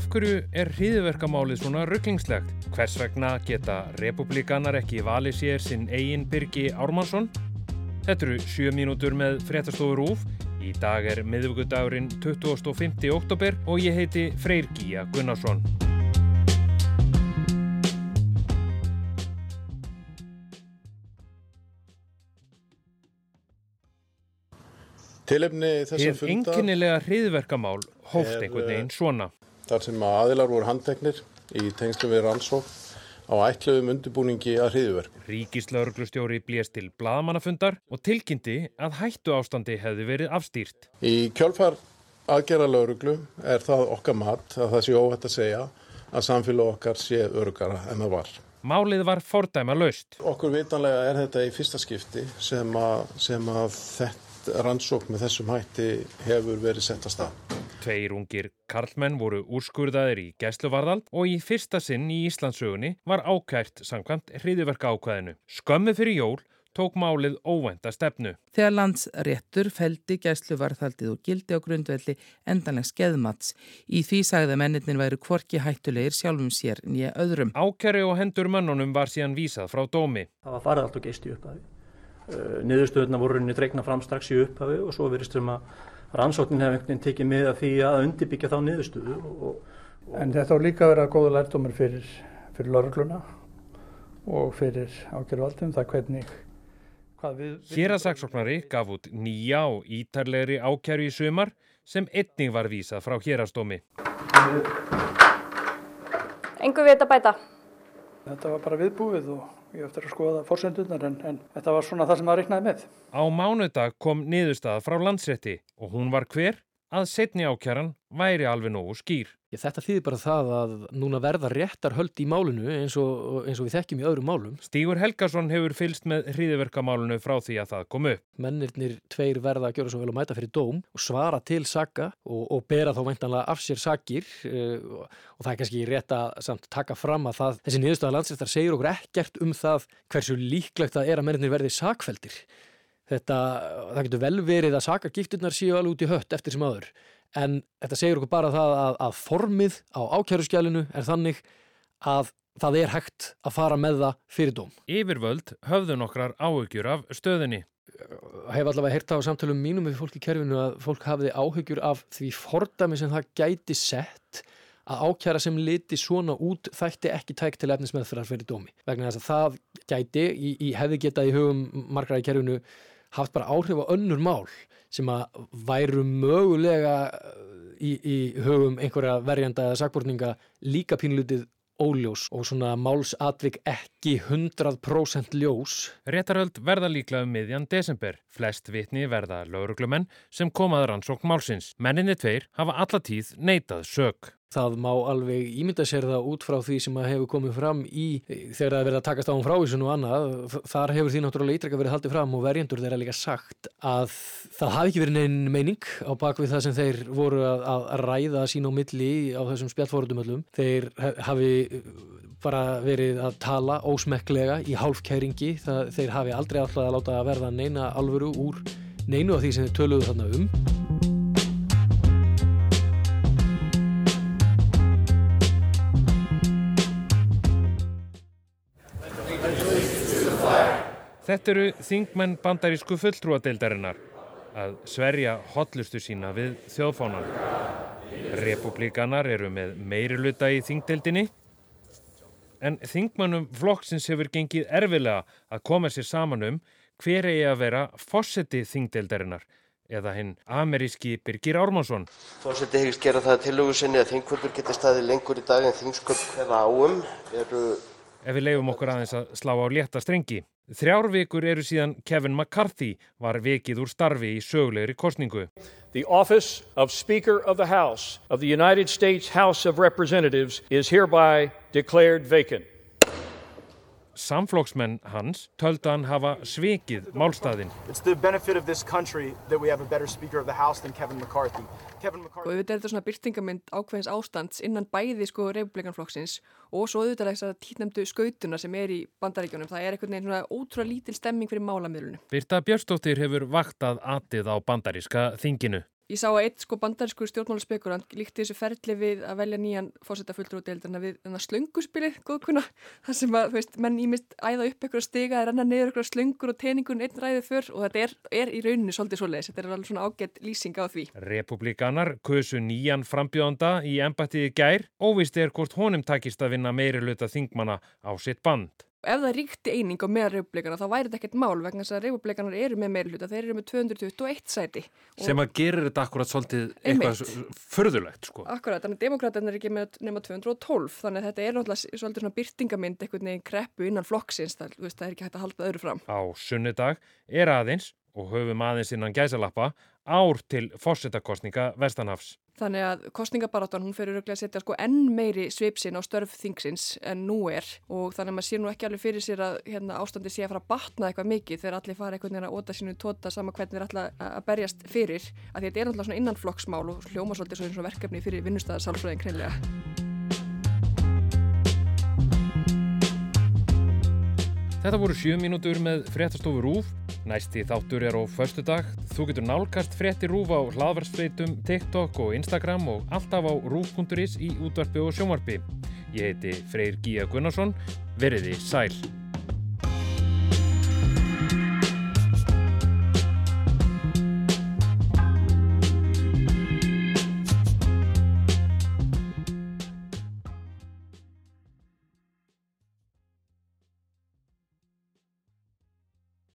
Af hverju er hriðverkamálið svona rugglingslegt? Hvers vegna geta republikanar ekki valið sér sinn eigin Birgi Ármannsson? Þetta eru 7 mínútur með fréttastofur úf. Í dag er miðvíkudagurinn 25. oktober og ég heiti Freyr Gíja Gunnarsson. Fundar enginnilega hriðverkamál hófst Er, einhvern eh, veginn svona. Þar sem að aðilar voru handteknir í tengslum við rannsók á ætluðum undirbúningi að hriðuverk. Ríkislauruglustjóri blést til blaðamannafundar og tilkynnti að hættu ástandi hefði verið afstýrt. Í kjölfar aðgera lauruglu er það okkar mat að það sé óhætt að segja að samfélag okkar sé örugara en það var. Málið var fordæma laust. Okkur vitanlega er þetta í fyrsta skipti sem að, sem að þetta rannsók með þessum hætti hefur verið sett að. Tveir ungir karlmenn voru úrskurðaðir í gæsluvarðald og í fyrsta sinn í Íslandsögunni var ákært samkvæmt hriðiverka ákvæðinu. Skömmu fyrir jól tók málið óvænta stefnu. Þegar landsréttur feldi gæsluvarðhaldið og gildi á grundvelli endanlega skeðmats. Í því sagði að mennirnir væru kvorki hættulegir sjálfum sér nýja öðrum. Ákæri og hendur mönnunum var síðan vísað frá dómi. Það var farið allt og geist í upphafi. Niðurstöðuna voru rauninni dregna fram strax í upphafi og svo verist um að rannsóknin hefði einhvern veginn tekið með að því að undirbyggja þá niðurstöðu. Og, og En þetta á líka að vera góða lærdómur fyrir, fyrir laurugluna og fyrir ákjöruvaldum, það hvernig, hvað við... Hérasaksóknari gaf út nýja og ítarlegri ákæru í sumar sem einnig var vísað frá hérastómi. Engu við þetta bæta. Þetta var bara viðbúið og ég eftir að skoða fórsendurnar en, en þetta var svona það sem maður reiknaði með. Á mánudag kom niðurstaða frá landsrétti og hún var hver að setni ákæran væri alveg nógu skýr. Ég, þetta þýðir bara það að núna verða réttar höld í málinu eins og, eins og við þekkjum í öðrum málum. Stígur Helgason hefur fylst með hriðiverkamálinu frá því að það kom upp. Mennirnir tveir verða að gjöra svo vel að mæta fyrir dóm og svara til saga og, og bera þá væntanlega af sér sagir uh, og það er kannski rétt að samt taka fram að það, þessi niðurstaða landsréttar segir okkur ekkert um það hversu líklegt það er að mennirnir verði sagfeldir. Þetta, það getur vel verið að sagagifturnar séu alveg út í hött eftir sem aður en þetta segir okkur bara það að, að formið á ákjæruskjælinu er þannig að það er hægt að fara með það fyrir dóm. Yfirvöld höfðu nokkrar áhugjur af stöðunni. Hef allavega heyrt á samtölum mínum með fólk í kerfinu að fólk hafiði áhugjur af því fordami sem það gæti sett að ákjæra sem liti svona út þætti ekki tækt til efnismeðferðar fyrir dómi. Vegna þess að það gæti í, í hefði getað í hugum margra í kerfinu haft bara áhrif á önnur mál sem að væru mögulega í, í hugum einhverja verjanda eða sakbortninga líka pínlutið óljós og svona málsatvik ekki 100% ljós. Réttaröld verða líklega um miðjan desember. Flest vitni verða lauruglumenn sem komaður rannsókn málsins. Menninni tveir hafa alla tíð neitað sög. Það má alveg ímynda sér það út frá því sem hefur komið fram í þegar það verið að takast á um frávísun og annað. Þar hefur því náttúrulega ítrekka verið haldið fram og verjendur þeirra líka sagt að það hafi ekki verið neinn meining á bakvið það sem þeir voru að, að ræða sín á milli á þessum spjallfóruðum öllum. Þeir hafi bara verið að tala ósmekklega í hálfkæringi. Það, þeir hafi aldrei alltaf að láta að verða neina alvöru úr neinu af því sem þeir töluðu þarna um. Þetta eru þingmenn bandarísku fulltrúadeildarinnar að sverja hotlustu sína við þjóðfánan. Republikanar eru með meiriluta í þingdeildinni en þingmannum flokksins hefur gengið erfilega að koma sér saman um hver eigi að vera fósetti þingdeildarinnar eða hinn ameríski Birgir Ármánsson. Fósetti hegist gera það tilögu sinni að þingkvöldur geti staði lengur í dag en þingsköp hverða áum eru ef við leifum okkur aðeins að slá á létta strengi. Þrjár vikur eru síðan Kevin McCarthy var vikið úr starfi í sögulegri kostningu. The office of Speaker of the House of the United States House of Representatives is hereby declared vacant. Samflokksmenn hans töldu hann hafa svikið málstæðin. It's the benefit of this country that we have a better Speaker of the House than Kevin McCarthy. Kevin Og auðvitað er þetta svona byrtingamynd ákveðins ástands innan bæði sko republikanflokksins og svo auðvitað þess að títnæmdu skautuna sem er í bandaríkjónum. Það er einhvern veginn svona ótrúlega lítil stemming fyrir málamiðlunum. Birta Björnsdóttir hefur vaktað atið á bandaríska þinginu. Ég sá að eitt sko bandarískur stjórnmálaspekurant líkti þessu ferli við að velja nýjan fórsetaföldrúdeildarna við slönguspilið, góðkuna, þar sem að, veist, menn ímist æða upp eitthvað stiga, renna niður eitthvað slöngur og teningun einn ræðið fyrr og þetta er, er í rauninu svolítið svoleiðis, þetta er alveg svona ágætt lýsing á því. Republikanar kusu nýjan frambjóðanda í embættiði gær, óvist er hvort honum takist að vinna meiri luta þingmana á sitt band. Ef það ríkti eining á meðal republikana þá væri þetta ekkert mál vegna þess að republikanar eru með meiri hluta, þeir eru með 221 sæti. Sem að gerir þetta akkurat svolítið eitthvað förðulegt sko. Akkurat, þannig að demokraterna er ekki með nema 212, þannig að þetta er náttúrulega svolítið svona byrtingamind eitthvað neginn kreppu innan flokksins, það, það er ekki hægt að halda öðru fram. Á sunnudag er aðeins, og höfum aðeins innan gæsalappa, ár til fórsetakostninga Vestanhafs. Þannig að kostningabaráttan hún fyrir að setja sko enn meiri sveipsin á störf þingsins en nú er og þannig að maður sér nú ekki alveg fyrir sér að hérna, ástandi sé að fara að batna eitthvað mikið þegar allir fara eitthvað neina að óta sínu tóta sama hvernig þeir ætla að berjast fyrir að þetta er náttúrulega svona innanflokksmál og hljóma svolítið svona verkefni fyrir vinnustæðarsálfræðin kreinlega. Þetta voru sjö mínútur með fréttastofu Rúf. Næsti þáttur er á förstu dag. Þú getur nálgast frétti Rúf á hlaðvarsfreitum, TikTok og Instagram og alltaf á rúf.is í útvarpi og sjónvarpi. Ég heiti Freyr Gíja Gunnarsson. Veriði sæl.